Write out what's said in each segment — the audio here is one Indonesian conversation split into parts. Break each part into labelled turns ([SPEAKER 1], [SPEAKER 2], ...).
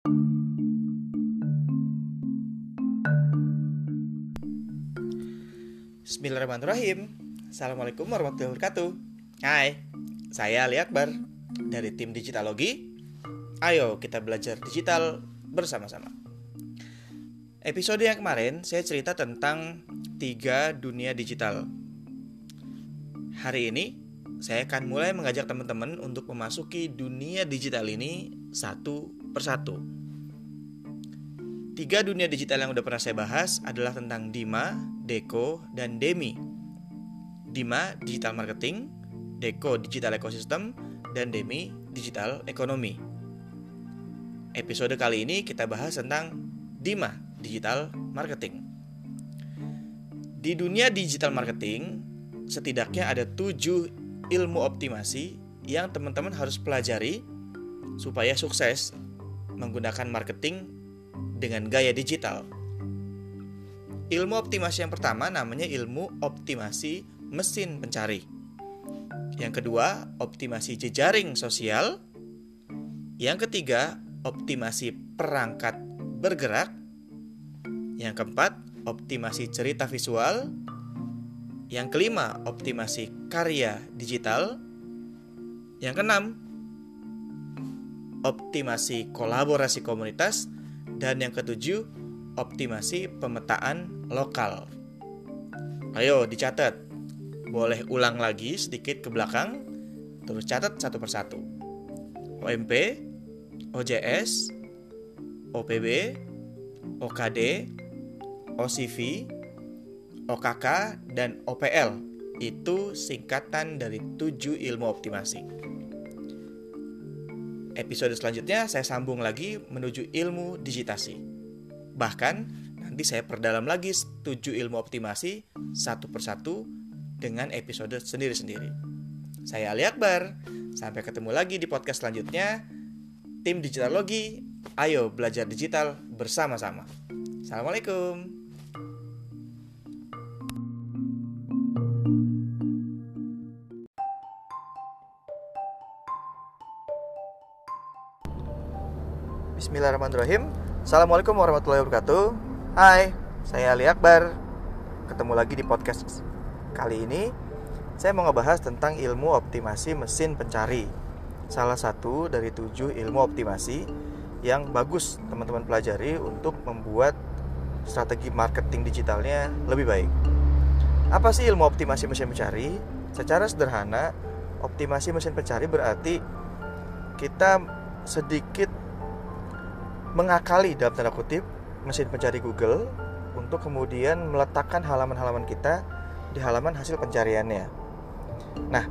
[SPEAKER 1] Bismillahirrahmanirrahim. Assalamualaikum warahmatullahi wabarakatuh. Hai, saya Ali Akbar Dari tim Digitalogi. Ayo kita belajar digital bersama-sama. Episode yang kemarin saya cerita tentang tiga dunia digital. Hari ini saya akan mulai mengajak teman-teman untuk memasuki dunia digital ini satu persatu Tiga dunia digital yang udah pernah saya bahas adalah tentang Dima, Deko, dan Demi. Dima Digital Marketing, Deko Digital Ecosystem, dan Demi Digital Ekonomi. Episode kali ini kita bahas tentang Dima Digital Marketing. Di dunia digital marketing, setidaknya ada tujuh ilmu optimasi yang teman-teman harus pelajari supaya sukses menggunakan marketing dengan gaya digital. Ilmu optimasi yang pertama namanya ilmu optimasi mesin pencari. Yang kedua, optimasi jejaring sosial. Yang ketiga, optimasi perangkat bergerak. Yang keempat, optimasi cerita visual. Yang kelima, optimasi karya digital. Yang keenam, optimasi kolaborasi komunitas. Dan yang ketujuh, optimasi pemetaan lokal. Ayo dicatat. Boleh ulang lagi sedikit ke belakang, terus catat satu persatu. OMP, OJS, OPB, OKD, OCV, OKK, dan OPL. Itu singkatan dari tujuh ilmu optimasi episode selanjutnya saya sambung lagi menuju ilmu digitasi. Bahkan nanti saya perdalam lagi tujuh ilmu optimasi satu persatu dengan episode sendiri-sendiri. Saya Ali Akbar. Sampai ketemu lagi di podcast selanjutnya. Tim Digitalogi, ayo belajar digital bersama-sama. Assalamualaikum. Bismillahirrahmanirrahim. Assalamualaikum warahmatullahi wabarakatuh. Hai, saya Ali Akbar. Ketemu lagi di podcast Kali ini. Saya mau ngebahas tentang ilmu optimasi mesin pencari. Salah satu dari tujuh ilmu optimasi Yang bagus teman-teman pelajari Untuk membuat strategi marketing digitalnya lebih baik. Apa sih ilmu optimasi mesin pencari? Secara sederhana Optimasi mesin pencari berarti Kita sedikit mengakali dalam tanda kutip mesin pencari Google untuk kemudian meletakkan halaman-halaman kita di halaman hasil pencariannya. Nah,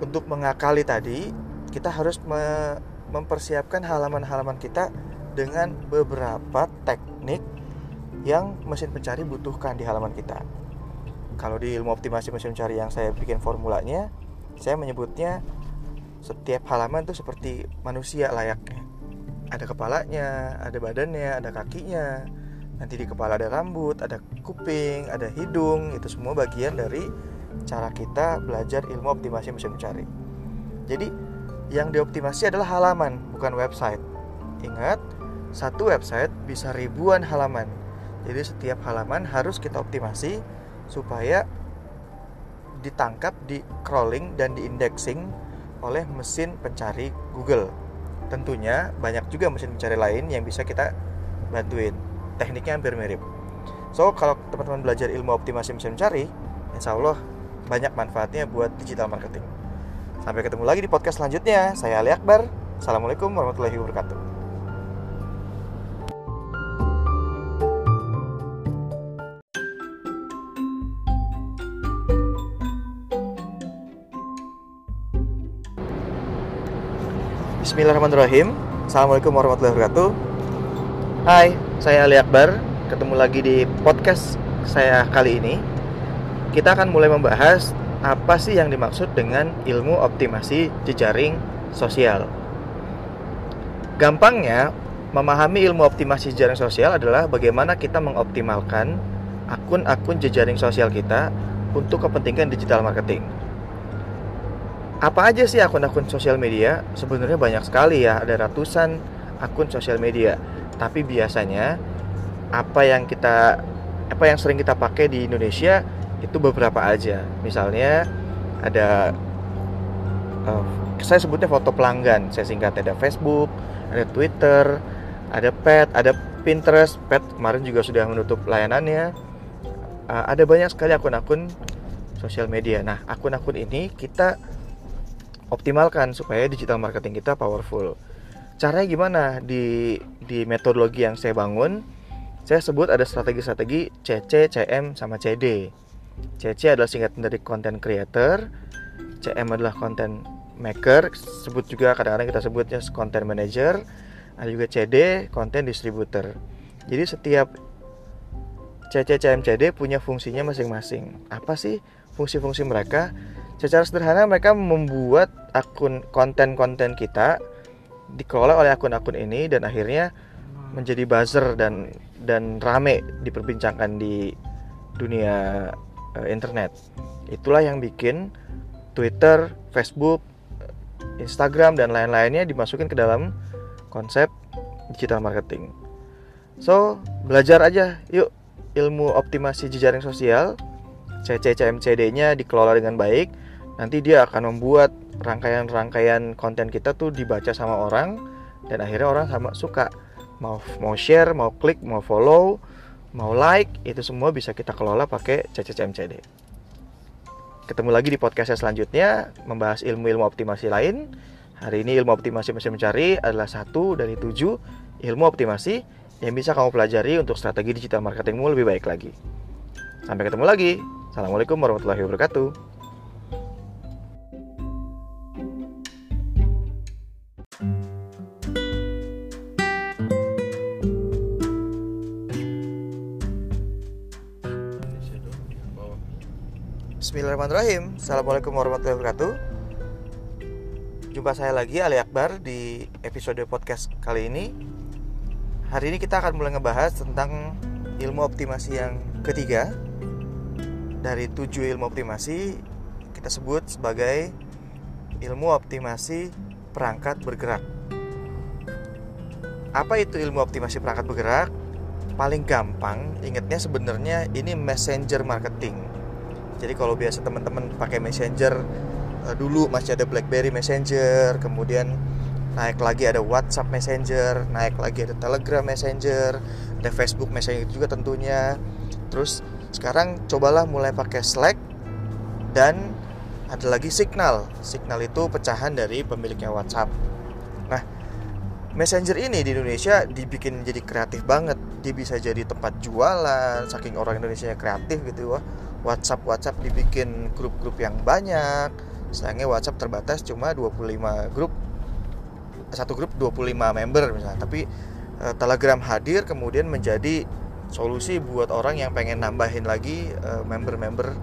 [SPEAKER 1] untuk mengakali tadi kita harus me mempersiapkan halaman-halaman kita dengan beberapa teknik yang mesin pencari butuhkan di halaman kita. Kalau di ilmu optimasi mesin pencari yang saya bikin formulanya, saya menyebutnya setiap halaman itu seperti manusia layaknya ada kepalanya, ada badannya, ada kakinya. Nanti di kepala ada rambut, ada kuping, ada hidung, itu semua bagian dari cara kita belajar ilmu optimasi mesin mencari. Jadi, yang dioptimasi adalah halaman, bukan website. Ingat, satu website bisa ribuan halaman. Jadi setiap halaman harus kita optimasi supaya ditangkap, di crawling dan di indexing oleh mesin pencari Google tentunya banyak juga mesin pencari lain yang bisa kita bantuin. Tekniknya hampir mirip. So kalau teman-teman belajar ilmu optimasi mesin pencari insya Allah banyak manfaatnya buat digital marketing. Sampai ketemu lagi di podcast selanjutnya. Saya Ali Akbar. Assalamualaikum warahmatullahi wabarakatuh Bismillahirrahmanirrahim. Assalamualaikum warahmatullahi wabarakatuh. Hai, saya Ali Akbar. Ketemu lagi di podcast saya kali ini. Kita akan mulai membahas Apa sih yang dimaksud dengan ilmu optimasi jejaring sosial. Gampangnya, memahami ilmu optimasi jejaring sosial adalah Bagaimana kita mengoptimalkan akun-akun jejaring sosial kita Untuk kepentingan digital marketing apa aja sih akun-akun sosial media? Sebenarnya banyak sekali ya, ada ratusan akun sosial media. Tapi biasanya apa yang kita apa yang sering kita pakai di Indonesia itu beberapa aja. Misalnya ada uh, saya sebutnya foto pelanggan. Saya singkat ada Facebook, ada Twitter, ada Pet, ada Pinterest. Pet kemarin juga sudah menutup layanannya. Uh, ada banyak sekali akun-akun sosial media. Nah, akun-akun ini kita optimalkan supaya digital marketing kita powerful. Caranya gimana? Di di metodologi yang saya bangun, saya sebut ada strategi-strategi CC, CM, sama CD. CC adalah singkatan dari content creator, CM adalah content maker, sebut juga kadang-kadang kita sebutnya content manager, ada juga CD, content distributor. Jadi setiap CC, CM, CD punya fungsinya masing-masing. Apa sih fungsi-fungsi mereka? Secara sederhana mereka membuat akun konten-konten kita dikelola oleh akun-akun ini dan akhirnya menjadi buzzer dan dan rame diperbincangkan di dunia uh, internet. Itulah yang bikin Twitter, Facebook, Instagram dan lain-lainnya dimasukin ke dalam konsep digital marketing. So, belajar aja yuk ilmu optimasi jejaring sosial. CCCMCD-nya dikelola dengan baik. Nanti dia akan membuat rangkaian-rangkaian konten kita tuh dibaca sama orang dan akhirnya orang sama suka. Mau mau share mau klik mau follow mau like itu semua bisa kita kelola pakai CCCMCD ketemu lagi di podcast selanjutnya membahas ilmu-ilmu optimasi lain. Hari ini ilmu optimasi mesin mencari adalah satu dari tujuh ilmu optimasi yang bisa kamu pelajari untuk strategi digital marketingmu lebih baik lagi. Sampai ketemu lagi. Assalamualaikum warahmatullahi wabarakatuh Bismillahirrahmanirrahim. Assalamualaikum warahmatullahi wabarakatuh. Jumpa saya lagi Ali Akbar di episode podcast kali ini. Hari ini kita akan mulai ngebahas tentang ilmu optimasi yang ketiga. Dari tujuh ilmu optimasi kita sebut sebagai ilmu optimasi perangkat bergerak. Apa itu ilmu optimasi perangkat bergerak? Paling gampang ingatnya sebenarnya ini messenger marketing jadi kalau biasa teman-teman pakai messenger uh, dulu masih ada BlackBerry Messenger kemudian naik lagi ada WhatsApp Messenger naik lagi ada Telegram Messenger ada Facebook Messenger juga tentunya. Terus sekarang cobalah mulai pakai Slack dan ada lagi Signal. Signal itu pecahan dari pemiliknya WhatsApp. Nah Messenger ini di Indonesia dibikin jadi kreatif banget. Dia bisa jadi tempat jualan saking orang Indonesia kreatif gitu wah WhatsApp WhatsApp dibikin grup-grup yang banyak. Sayangnya WhatsApp terbatas cuma 25 grup satu grup 25 member misalnya. Tapi uh, Telegram hadir kemudian menjadi solusi buat orang yang pengen nambahin lagi uh, member-member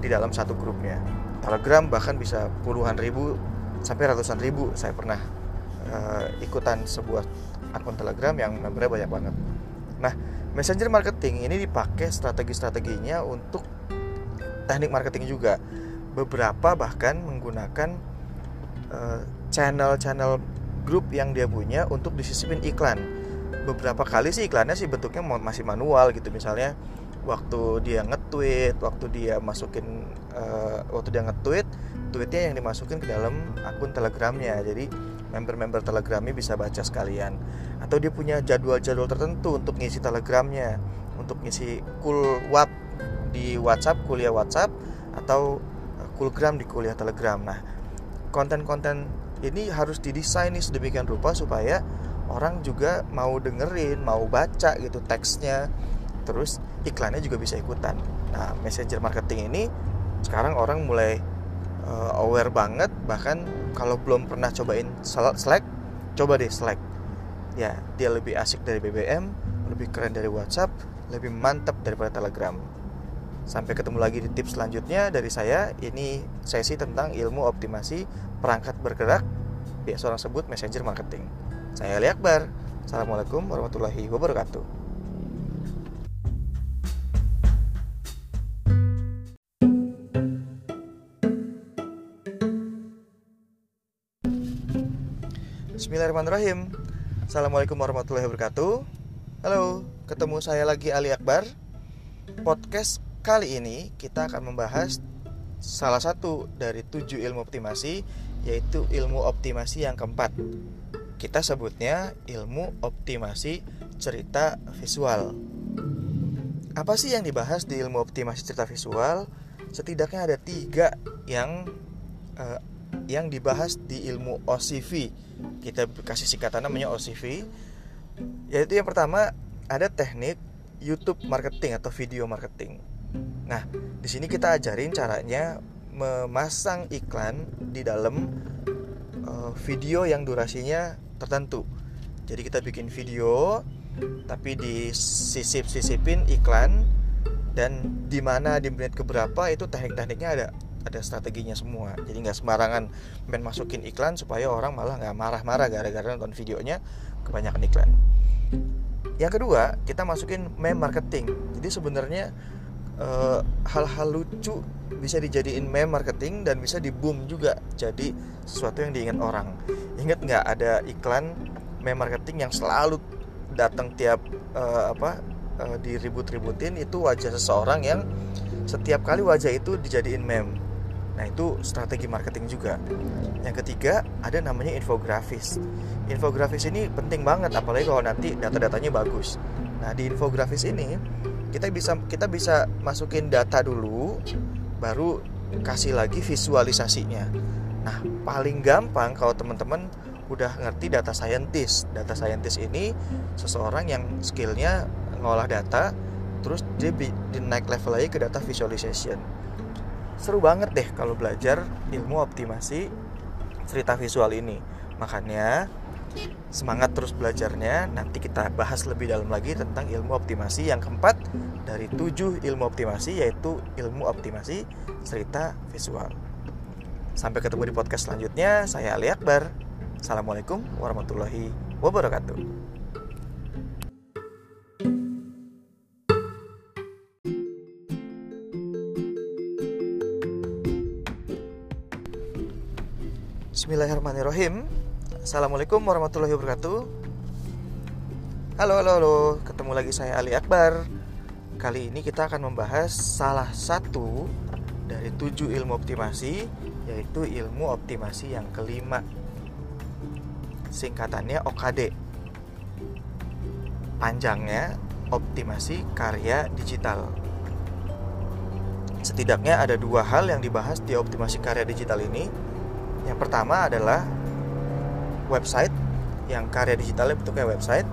[SPEAKER 1] di dalam satu grupnya. Telegram bahkan bisa puluhan ribu sampai ratusan ribu. Saya pernah uh, ikutan sebuah akun Telegram yang membernya banyak banget. Nah Messenger marketing ini dipakai strategi-strateginya untuk teknik marketing juga beberapa bahkan menggunakan uh, channel-channel grup yang dia punya untuk disisipin iklan beberapa kali sih iklannya sih bentuknya masih manual gitu misalnya waktu dia nge-tweet, waktu dia masukin uh, waktu dia nge-tweet, tweetnya yang dimasukin ke dalam akun Telegramnya. Jadi member-member Telegramnya bisa baca sekalian. Atau dia punya jadwal-jadwal tertentu untuk ngisi Telegramnya, untuk ngisi cool wap di WhatsApp kuliah WhatsApp atau eh, Coolgram di kuliah Telegram. Nah, konten-konten ini harus didesain nih sedemikian rupa supaya orang juga mau dengerin, mau baca gitu teksnya. Terus iklannya juga bisa ikutan. Nah, messenger marketing ini sekarang orang mulai uh, aware banget bahkan kalau belum pernah cobain Slack, coba deh Slack. Ya, dia lebih asik dari BBM, lebih keren dari WhatsApp, lebih mantap daripada Telegram. Sampai ketemu lagi di tips selanjutnya dari saya. Ini sesi tentang ilmu optimasi perangkat bergerak, biasa orang sebut messenger marketing. Saya Ali Akbar. Assalamualaikum warahmatullahi wabarakatuh. Bismillahirrahmanirrahim. Assalamualaikum warahmatullahi wabarakatuh Halo, ketemu saya lagi Ali Akbar Podcast kali ini kita akan membahas salah satu dari tujuh ilmu optimasi Yaitu ilmu optimasi yang keempat Kita sebutnya ilmu optimasi cerita visual Apa sih yang dibahas di ilmu optimasi cerita visual? Setidaknya ada tiga yang uh, yang dibahas di ilmu OCV. Kita kasih singkatan namanya OCV. Yaitu yang pertama ada teknik YouTube marketing atau video marketing. Nah, di sini kita ajarin caranya memasang iklan di dalam uh, video yang durasinya tertentu. Jadi kita bikin video tapi disisip-sisipin iklan dan di mana di menit keberapa itu teknik-tekniknya ada ada strateginya semua. Jadi nggak sembarangan main masukin iklan supaya orang malah nggak marah-marah gara-gara nonton videonya kebanyakan iklan. Yang kedua kita masukin meme marketing. Jadi sebenarnya eh, hal-hal lucu bisa dijadiin meme marketing dan bisa di boom juga jadi sesuatu yang diingat orang ingat nggak ada iklan meme marketing yang selalu datang tiap uh, apa uh, diribut-ributin itu wajah seseorang yang setiap kali wajah itu dijadiin meme Nah, itu strategi marketing juga. Yang ketiga, ada namanya infografis. Infografis ini penting banget apalagi kalau nanti data-datanya bagus. Nah, di infografis ini kita bisa kita bisa masukin data dulu baru kasih lagi visualisasinya. Nah, paling gampang kalau teman-teman udah ngerti data scientist. Data scientist ini seseorang yang skillnya ngolah data terus dia di naik level lagi ke data visualization seru banget deh kalau belajar ilmu optimasi cerita visual ini. Makanya semangat terus belajarnya. Nanti kita bahas lebih dalam lagi tentang ilmu optimasi yang keempat dari tujuh ilmu optimasi yaitu ilmu optimasi cerita visual. Sampai ketemu di podcast selanjutnya. Saya Ali Akbar. Assalamualaikum warahmatullahi wabarakatuh. Bismillahirrahmanirrahim Assalamualaikum warahmatullahi wabarakatuh. Halo halo halo. Ketemu lagi saya Ali Akbar. Kali ini kita akan membahas salah satu dari tujuh ilmu optimasi Yaitu ilmu optimasi yang kelima. Singkatannya OKD Panjangnya optimasi karya digital. Setidaknya ada dua hal yang dibahas di optimasi karya digital ini. Yang pertama adalah website yang karya digitalnya bentuknya website.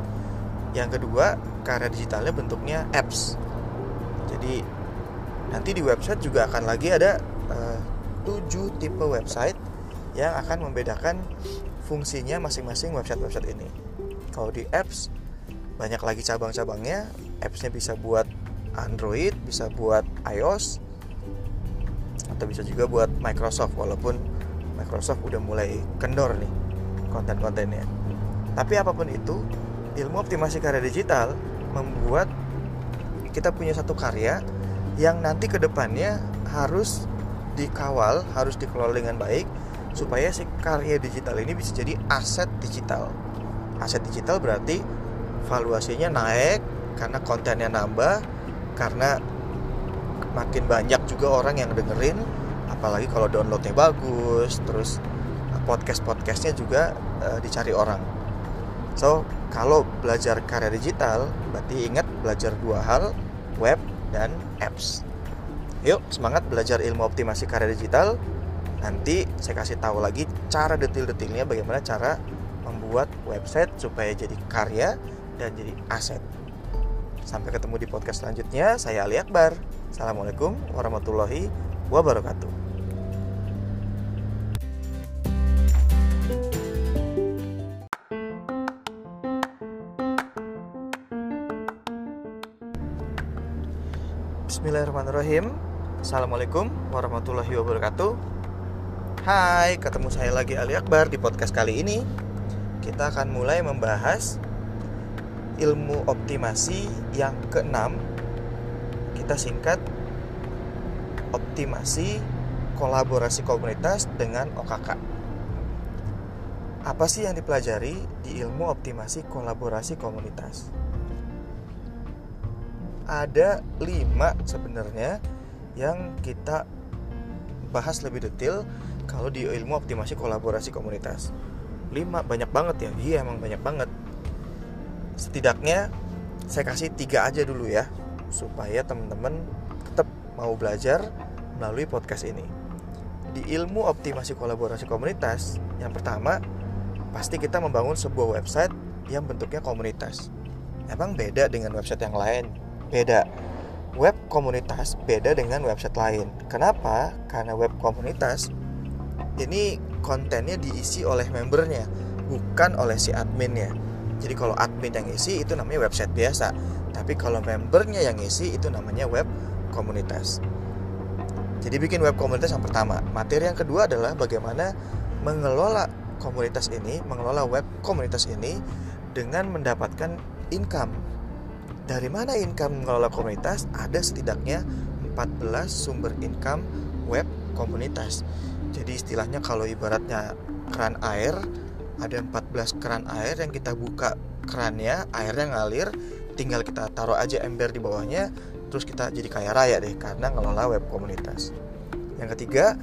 [SPEAKER 1] Yang kedua, karya digitalnya bentuknya apps. Jadi nanti di website juga akan lagi ada uh, tipe website yang akan membedakan fungsinya masing-masing website-website ini. Kalau di apps banyak lagi cabang-cabangnya. Appsnya bisa buat Android, bisa buat iOS, atau bisa juga buat Microsoft walaupun Microsoft udah mulai kendor nih konten-kontennya. Tapi apa pun itu, ilmu optimasi karya digital membuat kita punya satu karya yang nanti ke depannya harus dikawal, harus dikelola dengan baik supaya si karya digital ini bisa jadi aset digital. Aset digital berarti valuasinya naik karena kontennya nambah, karena makin banyak juga orang yang dengerin apalagi kalau downloadnya bagus terus eh, podcast podcastnya juga uh, dicari orang. So kalau belajar karya digital berarti ingat belajar dua hal web dan apps. Yuk semangat belajar ilmu optimasi karya digital. Nanti saya kasih tahu lagi cara detil-detilnya bagaimana cara membuat website supaya jadi karya dan jadi aset. Sampai ketemu di podcast selanjutnya. Saya Ali Akbar. Assalamualaikum warahmatullahi wabarakatuh Bismillahirrahmanirrahim. Assalamualaikum warahmatullahi wabarakatuh. Hai, ketemu saya lagi Ali Akbar di podcast kali ini. Kita akan mulai membahas ilmu optimasi yang keenam. Kita singkat optimasi kolaborasi komunitas dengan OKK apa sih yang dipelajari di ilmu optimasi kolaborasi komunitas? Ada lima sebenarnya yang kita bahas lebih detail kalau di ilmu optimasi kolaborasi komunitas. Lima banyak banget ya, iya emang banyak banget. Setidaknya saya kasih tiga aja dulu ya, supaya teman-teman tetap mau belajar melalui podcast ini. Di ilmu optimasi kolaborasi komunitas, yang pertama pasti kita membangun sebuah website yang bentuknya komunitas. Emang beda dengan website yang lain? Beda. Web komunitas beda dengan website lain. Kenapa? Karena web komunitas ini kontennya diisi oleh membernya, bukan oleh si adminnya. Jadi kalau admin yang isi itu namanya website biasa. Tapi kalau membernya yang isi itu namanya web komunitas. Jadi bikin web komunitas yang pertama. Materi yang kedua adalah bagaimana mengelola komunitas ini, mengelola web komunitas ini dengan mendapatkan income. Dari mana income mengelola komunitas? Ada setidaknya 14 sumber income web komunitas. Jadi istilahnya kalau ibaratnya keran air, ada 14 keran air yang kita buka kerannya, airnya ngalir, tinggal kita taruh aja ember di bawahnya, terus kita jadi kaya raya deh karena ngelola web komunitas. Yang ketiga,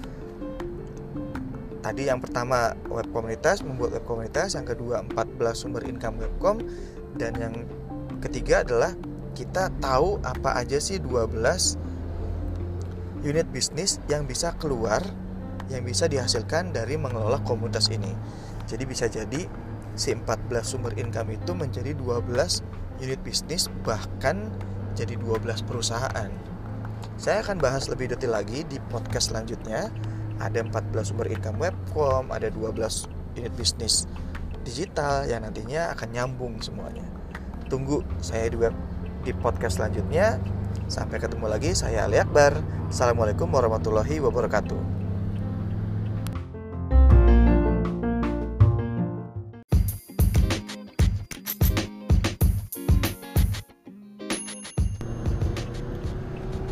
[SPEAKER 1] tadi yang pertama web komunitas membuat web komunitas yang kedua 14 sumber income webcom dan yang ketiga adalah kita tahu apa aja sih 12 unit bisnis yang bisa keluar yang bisa dihasilkan dari mengelola komunitas ini. Jadi bisa jadi si 14 sumber income itu menjadi 12 unit bisnis bahkan jadi 12 perusahaan. Saya akan bahas lebih detail lagi di podcast selanjutnya. Ada 14 sumber income webcom, ada 12 unit bisnis digital yang nantinya akan nyambung semuanya. Tunggu saya di web di podcast selanjutnya. Sampai ketemu lagi, saya Ali Akbar. Assalamualaikum warahmatullahi wabarakatuh.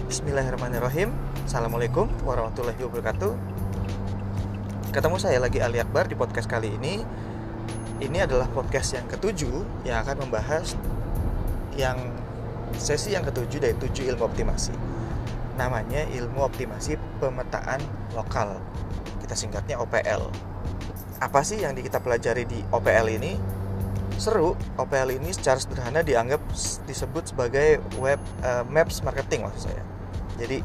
[SPEAKER 1] Bismillahirrahmanirrahim Assalamualaikum warahmatullahi wabarakatuh Ketemu saya lagi Ali Akbar di podcast kali ini. Ini adalah podcast yang ketujuh yang akan membahas yang sesi yang ketujuh dari tujuh ilmu optimasi. Namanya ilmu optimasi pemetaan lokal. Kita singkatnya OPL. Apa sih yang kita pelajari di OPL ini? Seru, OPL ini secara sederhana dianggap disebut sebagai web uh, maps marketing maksud saya. Jadi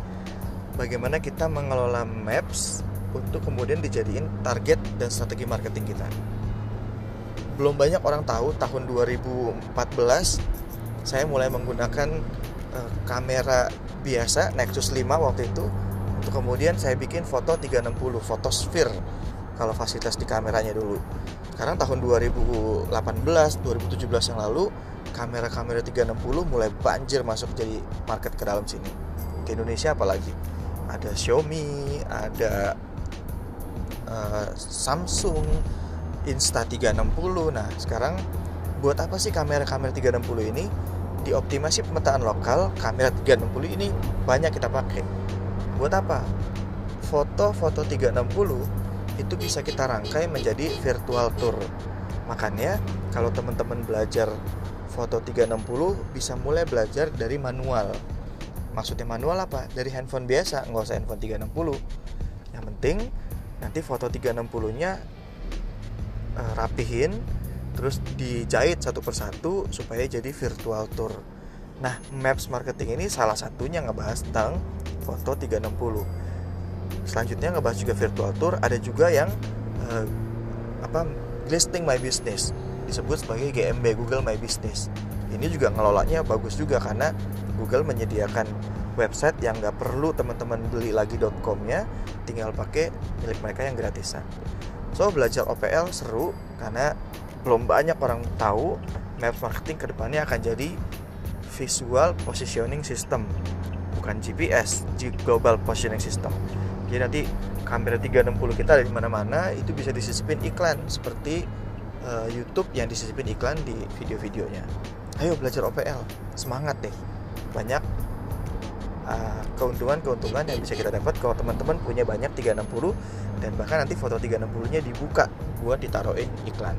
[SPEAKER 1] bagaimana kita mengelola maps untuk kemudian dijadiin target dan strategi marketing kita. Belum banyak orang tahu tahun 2014 saya mulai menggunakan uh, kamera biasa Nexus 5 waktu itu untuk kemudian saya bikin foto 360 fotosphere kalau fasilitas di kameranya dulu. Sekarang tahun 2018, 2017 yang lalu kamera-kamera 360 mulai banjir masuk jadi market ke dalam sini. Ke Indonesia apalagi. Ada Xiaomi, ada uh, Samsung Insta360 nah sekarang buat apa sih kamera-kamera 360 ini di optimasi pemetaan lokal kamera 360 ini banyak kita pakai. Buat apa? Foto-foto 360 itu bisa kita rangkai menjadi virtual tour. Makanya kalau teman-teman belajar foto 360 bisa mulai belajar dari manual. Maksudnya manual apa? Dari handphone biasa nggak usah handphone 360 yang penting nanti foto 360 nya uh, rapihin terus dijahit satu persatu supaya jadi virtual tour. Nah maps marketing ini salah satunya ngebahas tentang foto 360 selanjutnya ngebahas juga virtual tour ada juga yang uh, apa listing my business disebut sebagai GMB Google My Business. Ini juga ngelolanya bagus juga karena Google menyediakan website yang nggak perlu teman-teman beli lagi .com-nya tinggal pakai milik mereka yang gratisan. So belajar OPL seru karena belum banyak orang tahu Maps Marketing ke depannya akan jadi Visual Positioning System bukan GPS Global Positioning System. Jadi nanti kamera 360 kita ada di mana-mana itu bisa disisipin iklan seperti uh, YouTube yang disisipin iklan di video-videonya. Ayo belajar OPL semangat deh. Banyak uh, keuntungan-keuntungan yang bisa kita dapat kalau teman-teman punya banyak 360 dan bahkan nanti foto 360 nya dibuka buat ditaruhin iklan.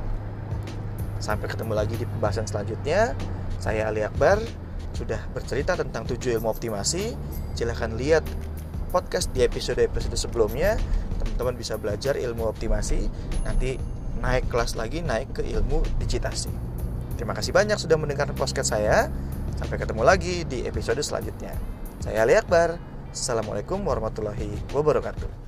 [SPEAKER 1] Sampai ketemu lagi di pembahasan selanjutnya. Saya Ali Akbar sudah bercerita tentang tujuh ilmu optimasi. Silahkan lihat podcast di episode-episode sebelumnya. Teman-teman bisa belajar ilmu optimasi. Nanti naik kelas lagi, naik ke ilmu digitasi. Terima kasih banyak sudah mendengarkan podcast saya. Sampai ketemu lagi di episode selanjutnya. Saya Ali Akbar. Assalamualaikum warahmatullahi wabarakatuh.